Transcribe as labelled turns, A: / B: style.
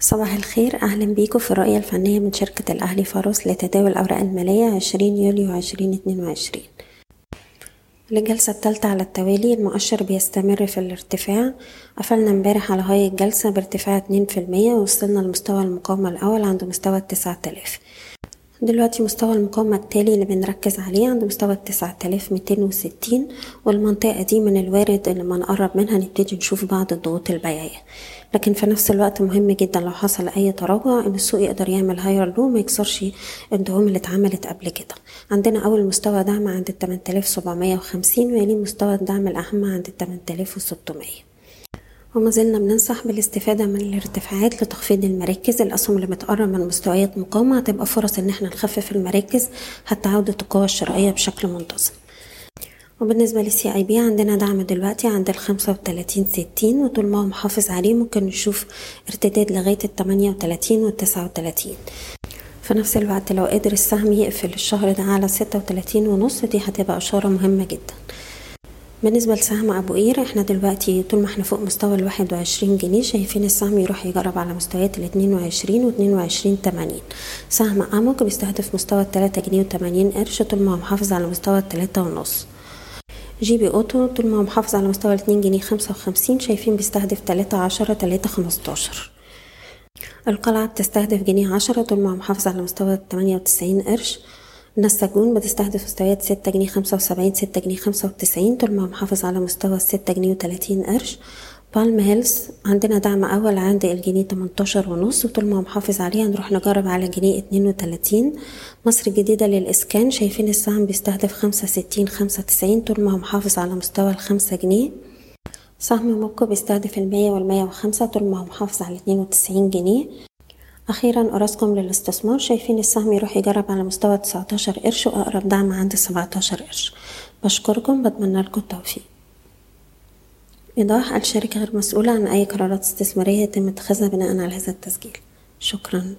A: صباح الخير أهلا بيكم في الرؤية الفنية من شركة الأهلي فاروس لتداول الأوراق المالية 20 يوليو 2022 الجلسة الثالثة على التوالي المؤشر بيستمر في الارتفاع. قفلنا امبارح على هاي الجلسة بارتفاع 2% ووصلنا لمستوى المقاومة الأول عند مستوى التسعة آلاف. دلوقتي مستوى المقاومة التالي اللي بنركز عليه عند مستوى التسعة آلاف ميتين وستين والمنطقة دي من الوارد إن لما نقرب منها نبتدي نشوف بعض الضغوط البيعية. لكن في نفس الوقت مهم جدا لو حصل أي تراجع إن السوق يقدر يعمل هاير لو ما يكسرش الدعوم اللي اتعملت قبل كده. عندنا أول مستوى دعم عند التمن آلاف سبعمية وخمسين ويليه مستوى الدعم الأهم عند التمن آلاف وستمية. وما زلنا بننصح بالاستفادة من الارتفاعات لتخفيض المراكز. الأسهم اللي بتقرب من مستويات مقاومة هتبقى فرص إن إحنا نخفف المراكز حتى عودة القوة الشرائية بشكل منتظم. وبالنسبة للسي اي بي عندنا دعم دلوقتي عند الخمسة وتلاتين ستين وطول ما هو محافظ عليه ممكن نشوف ارتداد لغاية التمانية وتلاتين والتسعة وتلاتين. في نفس الوقت لو قدر السهم يقفل الشهر ده على ستة وتلاتين ونص دي هتبقى إشارة مهمة جدا. بالنسبة لسهم أبو قير إحنا دلوقتي طول ما إحنا فوق مستوى الواحد وعشرين جنيه شايفين السهم يروح يجرب على مستويات الاتنين وعشرين واتنين وعشرين تمانين. سهم أموك بيستهدف مستوى التلاتة جنيه وتمانين قرش طول ما هو محافظ على مستوى التلاتة ونص. GB Auto طول ما هو محافظ على مستوى الاتنين جنيه خمسة وخمسين شايفين بيستهدف تلاتة عشرة تلاتة خمستاشر. القلعة بتستهدف جنيه عشرة طول ما هو محافظ على مستوى التمانية وتسعين قرش. النساجون بتستهدف مستويات ستة جنيه خمسة وسبعين ستة جنيه خمسة وتسعين طول ما محافظ على مستوى الستة جنيه وتلاتين قرش. بالم هيلز عندنا دعم أول عند الجنيه تمنتاشر ونص وطول ما محافظ عليه هنروح نجرب على جنيه اتنين وتلاتين. مصر الجديدة للإسكان شايفين السهم بيستهدف خمسة ستين خمسة تسعين طول ما محافظ على مستوى الخمسة جنيه. سهم موكو بيستهدف المية والمية وخمسة طول ما محافظ على اتنين وتسعين جنيه. أخيرا أراسكم للاستثمار. شايفين السهم يروح يجرب على مستوى تسعتاشر قرش وأقرب دعم عند سبعتاشر قرش. بشكركم بتمنى لكم التوفيق. إيضاح الشركة غير مسؤولة عن أي قرارات استثمارية يتم اتخاذها بناء على هذا التسجيل. شكرا.